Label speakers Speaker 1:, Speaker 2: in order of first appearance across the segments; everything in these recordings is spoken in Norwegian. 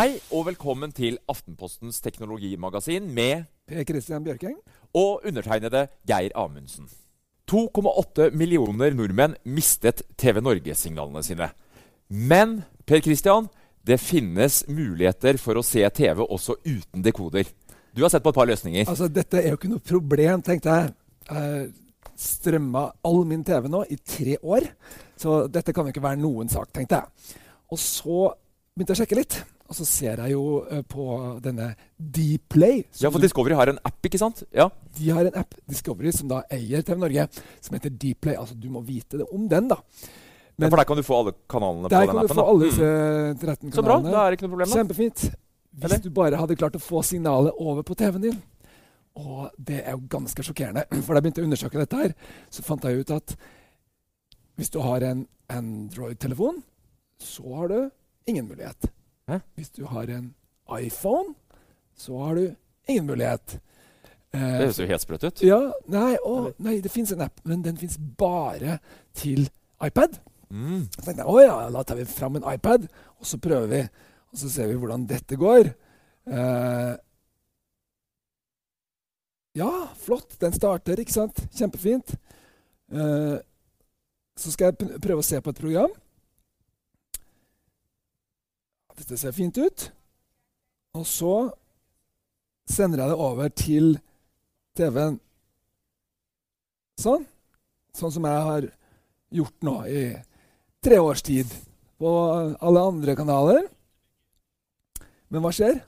Speaker 1: Hei og velkommen til Aftenpostens teknologimagasin med
Speaker 2: Per Christian Bjørking.
Speaker 1: og undertegnede Geir Amundsen. 2,8 millioner nordmenn mistet TV Norge-signalene sine. Men Per Christian, det finnes muligheter for å se TV også uten dekoder. Du har sett på et par løsninger.
Speaker 2: Altså, dette er jo ikke noe problem, tenkte jeg. Jeg strømma all min TV nå i tre år, så dette kan jo ikke være noen sak, tenkte jeg. Og så begynte jeg å sjekke litt, og så ser jeg jo eh, på denne Dplay.
Speaker 1: Ja, for Discovery har en app, ikke sant? Ja.
Speaker 2: De har en app, Discovery, som da eier TV Norge, som heter Dplay. Altså, du må vite det om den, da.
Speaker 1: ja, For der kan du få alle kanalene på den appen?
Speaker 2: der kan du få
Speaker 1: da.
Speaker 2: alle
Speaker 1: Mm.
Speaker 2: disse 13
Speaker 1: Så bra, da er det ikke noe problem. da.
Speaker 2: Kjempefint. Hvis
Speaker 1: Eller?
Speaker 2: du bare hadde klart å få signalet over på TV-en din. Og det er jo ganske sjokkerende. For da jeg begynte å undersøke dette, her, så fant jeg ut at hvis du har en Android-telefon, så har du ingen mulighet.
Speaker 1: Hæ?
Speaker 2: Hvis du har en iPhone, så har du ingen mulighet. Eh,
Speaker 1: Det høres jo helt sprøtt ut.
Speaker 2: ja, nei, å, nei, det fins en app, men den fins bare til iPad.
Speaker 1: Mm.
Speaker 2: Så tenkte jeg å ja, da tar vi fram en iPad, og så prøver vi. Og så ser vi hvordan dette går. Eh, ja, flott. Den starter, ikke sant? Kjempefint. Eh, så skal jeg prøve å se på et program. Dette ser fint ut. Og så sender jeg det over til TV-en. Sånn. Sånn som jeg har gjort nå i tre års tid på alle andre kanaler. Men hva skjer?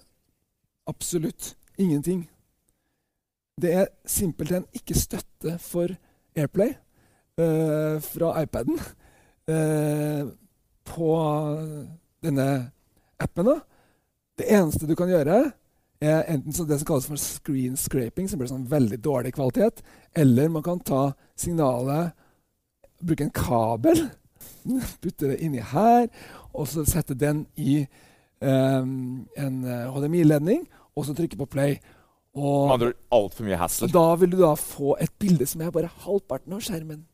Speaker 2: Absolutt ingenting. Det er simpelthen ikke støtte for Airplay eh, fra iPaden eh, på denne appen. da. Det eneste du kan gjøre, er enten så det som kalles for screen scraping, som blir sånn veldig dårlig kvalitet, eller man kan ta signalet, bruke en kabel, putte det inni her, og så sette den i um, en HDMI-ledning, og så trykke på play. Og
Speaker 1: altfor mye hassle.
Speaker 2: da vil du da få et bilde som er bare halvparten av skjermen.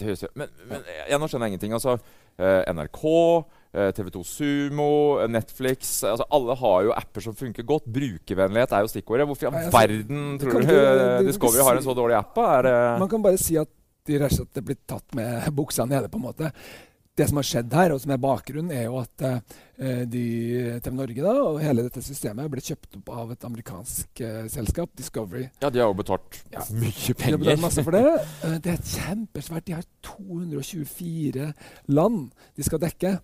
Speaker 1: Jo Men, men jeg, nå skjønner jeg ingenting. Altså, eh, NRK, eh, TV2 Sumo, eh, Netflix altså Alle har jo apper som funker godt. Brukervennlighet er jo stikkordet. Hvorfor i all
Speaker 2: altså,
Speaker 1: verden tror du eh, Discovery har en så dårlig app? Er
Speaker 2: Man kan bare si at de rett og slett blir tatt med buksa nede, på en måte. Det som har skjedd her, og som er bakgrunnen, er jo at eh, de, TV Norge da, og hele dette systemet ble kjøpt opp av et amerikansk eh, selskap, Discovery.
Speaker 1: Ja, de har jo betalt
Speaker 2: Ja.
Speaker 1: mye
Speaker 2: De har masse for det. Eh, Det er kjempesvært. De har 224 land de skal dekke.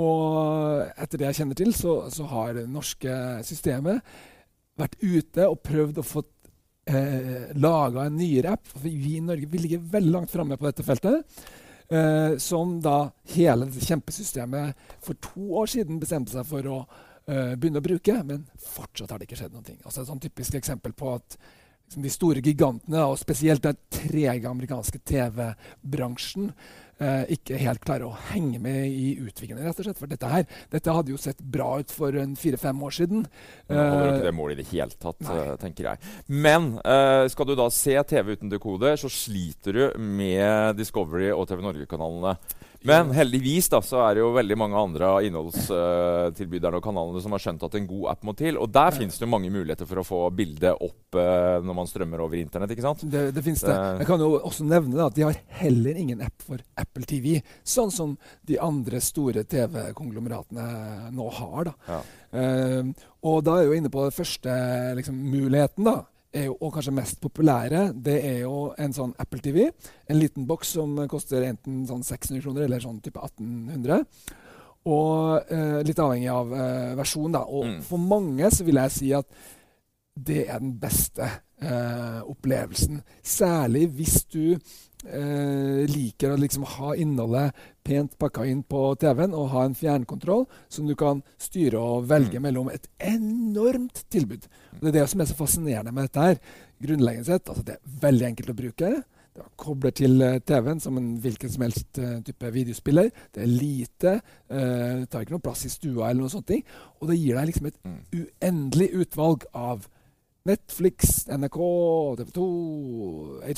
Speaker 2: Og etter det jeg kjenner til, så, så har det norske systemet vært ute og prøvd å få eh, laga en nyere app. For vi i Norge vi ligger veldig langt framme på dette feltet. Eh, som da hele dette kjempesystemet for to år siden bestemte seg for å eh, begynne å bruke. Men fortsatt har det ikke skjedd noe. Altså et sånn typisk eksempel på at de store gigantene, og spesielt den trege amerikanske TV-bransjen, eh, ikke helt klarer å henge med i utviklingen. rett og slett. For dette her, dette hadde jo sett bra ut for en fire-fem år siden.
Speaker 1: Men holder jo
Speaker 2: Eh,
Speaker 1: ikke det målet i det hele tatt,
Speaker 2: nei.
Speaker 1: eh, tenker jeg. Men eh, skal du da se TV uten dekoder, så sliter du med Discovery og TV Norge-kanalene. Men heldigvis da, så er det jo veldig mange andre av innholdstilbyderne og kanalene som har skjønt at en god app må til. Og der finnes det jo mange muligheter for å få bildet opp eh, når man strømmer over internett. ikke sant?
Speaker 2: Det, det finnes det.
Speaker 1: Det-
Speaker 2: Jeg kan jo også nevne da, at de har heller ingen app for Apple TV, sånn som de andre store TV-konglomeratene nå har. da.
Speaker 1: Ja.
Speaker 2: Uh, og da er jeg jo inne på den første liksom, muligheten, da. Jo, og kanskje mest populære, det er jo en sånn Apple TV. En liten boks som koster enten sånn 600 kroner eller sånn type 1800. Og eh, litt avhengig av eh, versjon, da. Og
Speaker 1: Mm.
Speaker 2: for mange så vil jeg si at det er den beste eh, opplevelsen. Særlig hvis du eh, liker å liksom ha innholdet pent pakka inn på TV-en og ha en fjernkontroll som du kan styre og velge
Speaker 1: Mm.
Speaker 2: mellom et enormt tilbud. Og det er det som er så fascinerende med dette her. Grunnleggende sett, altså Det er veldig enkelt å bruke. Det kobler til eh, TV-en som en hvilken som helst eh, type videospiller. Det er lite. eh, tar ikke noe plass i stua, eller noe sånt. Og det gir deg liksom et
Speaker 1: Mm.
Speaker 2: uendelig utvalg av Netflix, NRK, TV 2,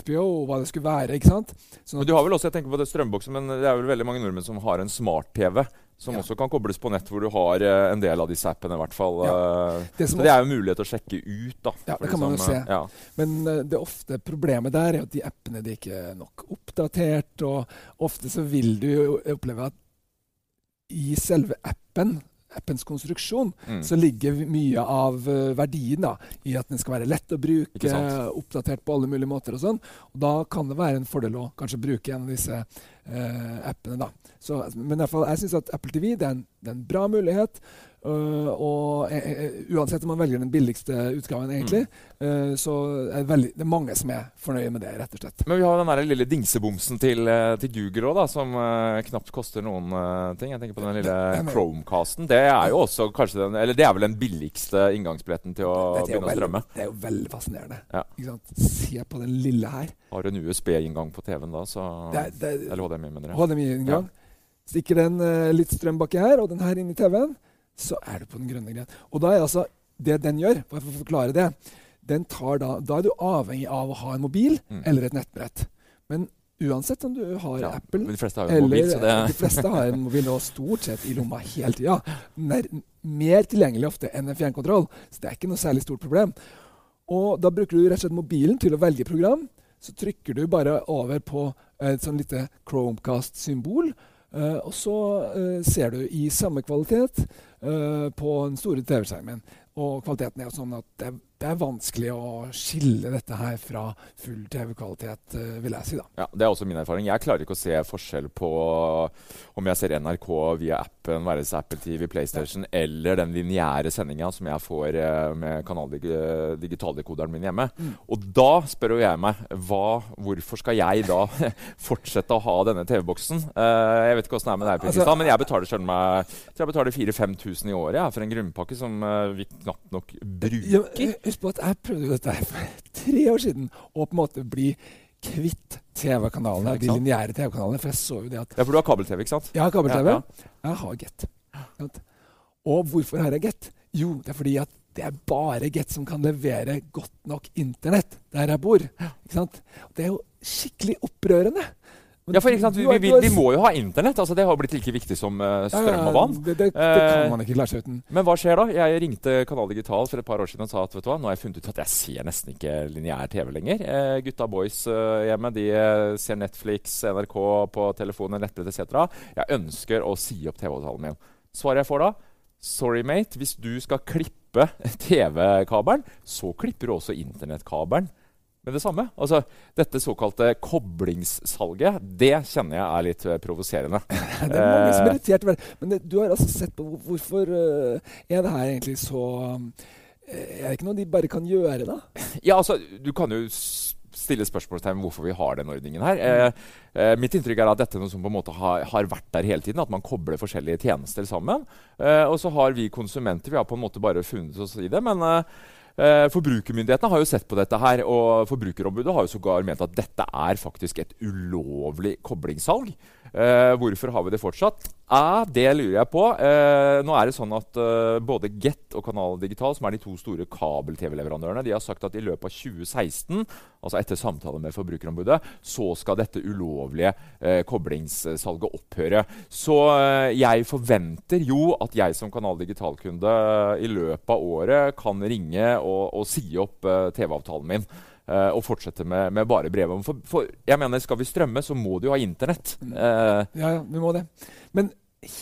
Speaker 2: HBO, hva det skulle være. ikke sant? Sånn
Speaker 1: Men du har vel også, jeg tenker på det strømboksen, men det er vel veldig mange nordmenn som har en smart-TV. Som
Speaker 2: Ja.
Speaker 1: også kan kobles på nett, hvor du har eh, en del av disse appene. i hvert fall. Ja.
Speaker 2: det
Speaker 1: så det er jo mulighet mulighet å sjekke ut. da.
Speaker 2: Ja, det kan man jo
Speaker 1: liksom,
Speaker 2: se.
Speaker 1: eh, Ja.
Speaker 2: Men eh, det ofte problemet der er at de appene de ikke er nok oppdatert. Og ofte så vil du jo oppleve at i selve appen, appens konstruksjon,
Speaker 1: Mm.
Speaker 2: så ligger mye av eh, verdien da, i at den skal være lett å bruke, oppdatert på alle mulige måter og sånn. Og da kan det være en fordel å kanskje bruke en av disse eh, appene, da. Så, men i hvert fall, jeg syns at Apple TV det er en, det er en bra mulighet. Øh, og eh, uansett om man velger den billigste utgaven, egentlig, eh, så er det, veldig, det er mange som er fornøye med det, rett og slett.
Speaker 1: Men vi har den der lille dingsebomsen til, til Google òg, som knapt koster noen ting. Jeg tenker på den lille Chromecasten. Det er jo også kanskje den Eller det er vel den billigste inngangsbilletten til å begynne å strømme.
Speaker 2: det er jo veldig fascinerende.
Speaker 1: Ja.
Speaker 2: Se på den lille her.
Speaker 1: Har du en USB-inngang på TV-en da, så
Speaker 2: Det er, det er,
Speaker 1: Eller HDMI, mener jeg.
Speaker 2: HDMI-inngang. Stikker den litt strøm baki her, og den her inn i TV-en, så er du på den grønne gren. Og da er altså det den gjør, for å forklare det den tar da, da er du avhengig av å ha en mobil
Speaker 1: Mm.
Speaker 2: eller et nettbrett. Men uansett om du har
Speaker 1: Ja,
Speaker 2: Apple
Speaker 1: de fleste har
Speaker 2: eller
Speaker 1: mobil, så det
Speaker 2: De fleste har en mobil og stort sett i lomma hele tida. Mer tilgjengelig ofte enn en fjernkontroll, så det er ikke noe særlig stort problem. Og da bruker du rett og slett mobilen til å velge program. Så trykker du bare over på et sånn lite Chromecast-symbol. Eh, og så uh, ser du i samme kvalitet uh, på den store TV-skjermen. Og kvaliteten er sånn at det, det er vanskelig å skille dette her fra full TV-kvalitet, eh, vil jeg si. da.
Speaker 1: Ja, Det er også min erfaring. Jeg klarer ikke å se forskjell på om jeg ser NRK via appen, være seg Apple TV, PlayStation, eller den lineære sendinga som jeg får eh, med kanaldigitaldekoderen min hjemme.
Speaker 2: Mm.
Speaker 1: Og da spør jo jeg meg hva, hvorfor skal jeg da fortsette å ha denne TV-boksen? Uh, jeg vet ikke åssen det er med deg,
Speaker 2: Altså-
Speaker 1: men jeg betaler selv meg, jeg betaler 4000-5000 i året ja, for en grunnpakke som eh, vi knapt nok bruker.
Speaker 2: Ja, husk på at jeg prøvde dette for tre år siden. Å på en måte bli kvitt TV-kanalene, de lineære TV-kanalene. For jeg så jo det at
Speaker 1: Ja, for du har kabel-TV, ikke sant?
Speaker 2: jeg har kabel-TV.
Speaker 1: Ja, ja.
Speaker 2: Jeg har Get. Og hvorfor har jeg Get? Jo, det er fordi at det er bare Get som kan levere godt nok internett der jeg bor. Ikke sant? Det er jo skikkelig opprørende. Men
Speaker 1: Ja, for sant, vi, vi, vi, må jo ha internett. altså Det har blitt like viktig som eh,
Speaker 2: ja,
Speaker 1: strøm og vann.
Speaker 2: Det, det, det
Speaker 1: Eh,
Speaker 2: kan man ikke klare seg uten.
Speaker 1: Men hva skjer da? Jeg ringte Kanal Digital for et par år siden og sa at vet du hva, nå har jeg funnet ut at jeg ser nesten ikke lineær TV lenger. Eh, gutta boys eh, hjemme de eh, ser Netflix, NRK på telefonen, nettbrett etc. Jeg ønsker å si opp TV-avtalen min. Svaret jeg får da? Sorry, mate. Hvis du skal klippe TV-kabelen, så klipper du også internettkabelen med det samme. Altså, Dette såkalte koblingssalget, det kjenner jeg er litt eh, provoserende.
Speaker 2: Det er mange som er
Speaker 1: Eh.
Speaker 2: irritert over det. Men det, du har altså sett på hvorfor uh, er det her egentlig så Er det ikke noe de bare kan gjøre, da?
Speaker 1: Ja, altså, Du kan jo stille spørsmålstegn ved hvorfor vi har den ordningen her. Eh, eh, mitt inntrykk er at dette er noe som på en måte har, har vært der hele tiden. At man kobler forskjellige tjenester sammen. Eh, og så har vi konsumenter vi har på en måte bare funnet oss i det. Men forbrukermyndighetene har jo sett på dette her, og Forbrukerombudet har jo sågar ment at dette er faktisk et ulovlig koblingssalg. Eh, hvorfor har vi det fortsatt? Eh, det lurer jeg på. Eh, nå er det sånn at eh, både Get og Kanal Digital, som er de to store kabel-TV-leverandørene, de har sagt at i løpet av 2016, altså etter samtale med Forbrukerombudet, så skal dette ulovlige eh, koblingssalget opphøre. Så eh, jeg forventer jo at jeg som Kanal Digital-kunde eh, i løpet av året kan ringe og, og si opp eh, TV-avtalen min. Eh, og fortsette med, med bare brevet. For, for jeg mener, skal vi strømme, så må du jo ha internett. Uh,
Speaker 2: Ja, ja, vi må det. Men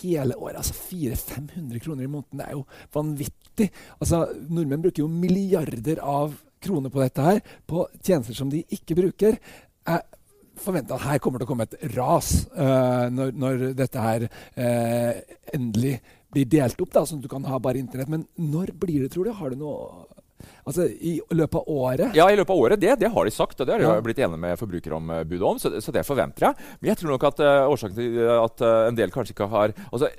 Speaker 2: hele året, altså 400-500 kroner i måneden, det er jo vanvittig. Altså, Nordmenn bruker jo milliarder av kroner på dette her, på tjenester som de ikke bruker. Jeg forventer at her kommer det til å komme et ras uh, når, når dette her endelig blir delt opp, da, sånn at du kan ha bare internett. Men når blir det, tror du? Har du noe Altså i løpet av året?
Speaker 1: Ja, i løpet av året. Det, det har de sagt, og det har de
Speaker 2: Ja.
Speaker 1: blitt enige med Forbrukerombudet om, så, så det forventer jeg. Men jeg tror nok at uh, årsaken til at uh, en del kanskje ikke har altså,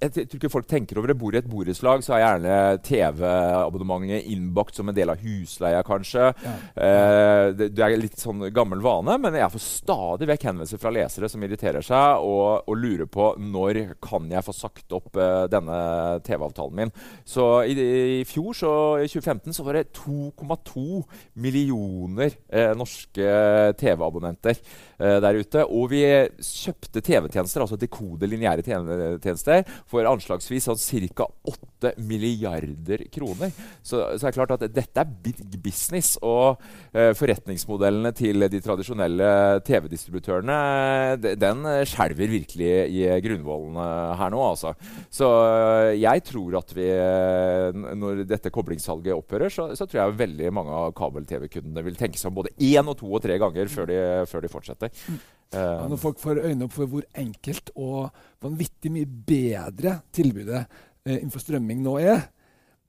Speaker 1: jeg tror ikke folk tenker over det. Bor i et borettslag, så er gjerne TV-abonnementet innbakt som en del av husleia, kanskje.
Speaker 2: Ja.
Speaker 1: Eh, det, det er litt sånn gammel vane, men jeg får stadig vekk henvendelser fra lesere som irriterer seg og, og lurer på når kan jeg få sagt opp eh, denne TV-avtalen min. Så i, i fjor, så i 2015, så var det 2,2 millioner eh, norske TV-abonnenter eh, der ute. Og vi kjøpte TV-tjenester, altså dekode lineære TV-tjenester, for anslagsvis sånn ca. 8 milliarder kroner. Så, så er det klart at dette er big business. Og eh, forretningsmodellene til de tradisjonelle TV-distributørene, den skjelver virkelig i grunnvollene her nå, altså. Så eh, jeg tror at vi, eh, når dette koblingssalget opphører, så, så tror jeg veldig mange av kabel-TV-kundene vil tenke seg om både én og to og tre ganger før de, før de fortsetter.
Speaker 2: Ja,
Speaker 1: Eh,
Speaker 2: når folk får øynene opp for hvor enkelt og vanvittig mye bedre tilbudet eh, innenfor strømming nå er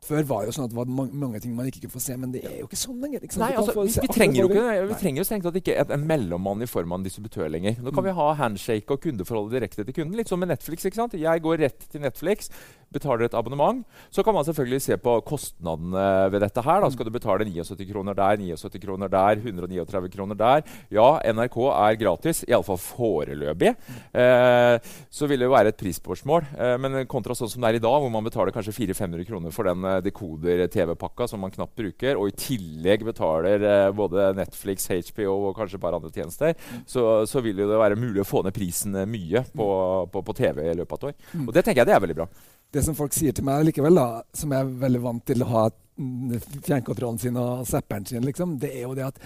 Speaker 2: Før var jo sånn at det var mange, mange ting man ikke kunne få se, men det er jo ikke sånn lenger. Ikke?
Speaker 1: Nei, altså, vi, vi trenger jo ikke, vi trenger jo strengt tatt ikke en, en mellommann i form av en distributør lenger. Nå kan vi ha handshake og kundeforholdet direkte til kunden. Litt som med Netflix. ikke sant? Jeg går rett til Netflix, betaler et abonnement. Så kan man selvfølgelig se på kostnadene ved dette her. Da skal du betale 79 kroner der, 79 kroner der, 139 kroner der. Ja, NRK er gratis, iallfall foreløpig. Eh, så vil det jo være et prisspørsmål. Eh, men kontra sånn som det er i dag, hvor man betaler kanskje 400-500 kroner for den eh, dekoder-TV-pakka som man knapt bruker, og i tillegg betaler eh, både Netflix, HBO og kanskje et par andre tjenester, så, så vil jo det være mulig å få ned prisen eh, mye på, på, på TV i løpet av et år.
Speaker 2: Mm.
Speaker 1: Og det tenker jeg det er veldig bra.
Speaker 2: Det som folk sier til meg likevel, da, som jeg er veldig vant til å ha fjernkontrollen sin og zapperen sin, liksom, det er jo det at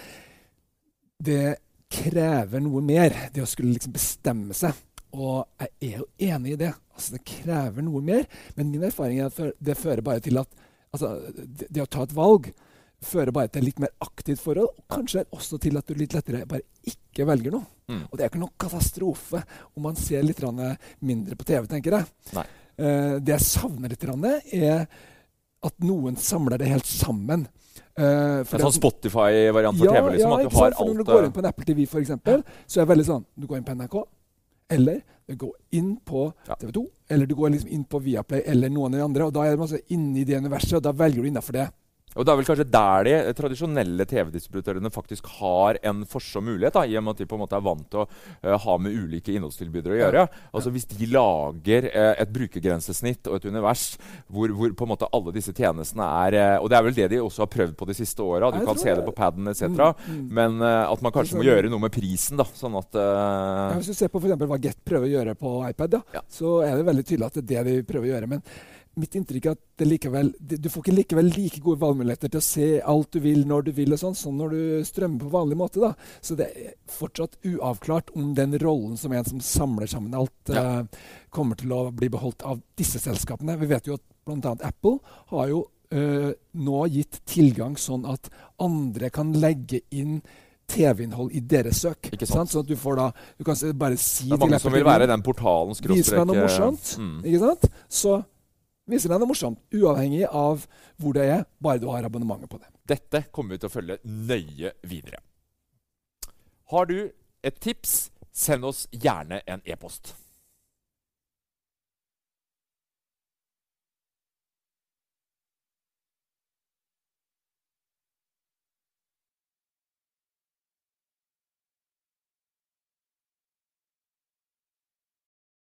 Speaker 2: det krever noe mer, det å skulle liksom bestemme seg. Og jeg er jo enig i det. Altså, det krever noe mer. Men min erfaring er at det fører bare til at altså, det, det å ta et valg fører bare til et litt mer aktivt forhold, og kanskje også til at du litt lettere bare ikke velger noe.
Speaker 1: Mm.
Speaker 2: Og det er ikke noen katastrofe om man ser litt mindre på TV, tenker jeg.
Speaker 1: Nei.
Speaker 2: Eh, det jeg savner litt, er at noen samler det helt sammen. Uh, for
Speaker 1: En sånn Spotify-variant for TV, liksom.
Speaker 2: ja,
Speaker 1: at du har
Speaker 2: sant?
Speaker 1: Alt
Speaker 2: Når du går
Speaker 1: eh,
Speaker 2: inn på en Apple TV, for eksempel, så er det veldig sånn Du går inn på NRK, eller du går inn på TV 2, eller du går liksom inn på Viaplay eller noen av de andre, og da er det masse inni det universet, og da velger du innafor det.
Speaker 1: Og det er vel kanskje der de tradisjonelle TV-distributørene faktisk har en forsom mulighet, da, i og med at de på en måte er vant til å uh, ha med ulike innholdstilbydere å gjøre. Altså Hvis de lager uh, et brukergrensesnitt og et univers hvor, hvor på en måte alle disse tjenestene er uh, Og det er vel det de også har prøvd på de siste åra. Du kan se det på paden etc.
Speaker 2: Mm, mm.
Speaker 1: Men at man kanskje må gjøre noe med prisen, da. Sånn at
Speaker 2: Ja, hvis du ser på for hva Get prøver å gjøre på iPad, da,
Speaker 1: Ja.
Speaker 2: så er det veldig tydelig at det er det de prøver å gjøre. Men mitt inntrykk er at det likevel, det, du får ikke likevel like gode valgmuligheter til å se alt du vil når du vil, og sånn, som når du strømmer på vanlig måte. da. Så det er fortsatt uavklart om den rollen som en som samler sammen alt,
Speaker 1: Ja.
Speaker 2: uh, kommer til å bli beholdt av disse selskapene. Vi vet jo at bl.a. Apple har jo uh, nå gitt tilgang sånn at andre kan legge inn TV-innhold i deres søk.
Speaker 1: Ikke sant.
Speaker 2: Sånn at du får da Du kan bare si
Speaker 1: det er mange som vil
Speaker 2: være
Speaker 1: være den portalen
Speaker 2: Vis meg noe
Speaker 1: eh,
Speaker 2: morsomt.
Speaker 1: mm.
Speaker 2: Ikke sant? Så viser deg noe morsomt, uavhengig av hvor det er, bare du har abonnementet på det.
Speaker 1: Dette kommer vi til å følge nøye videre. Har du et tips, send oss gjerne en e-post.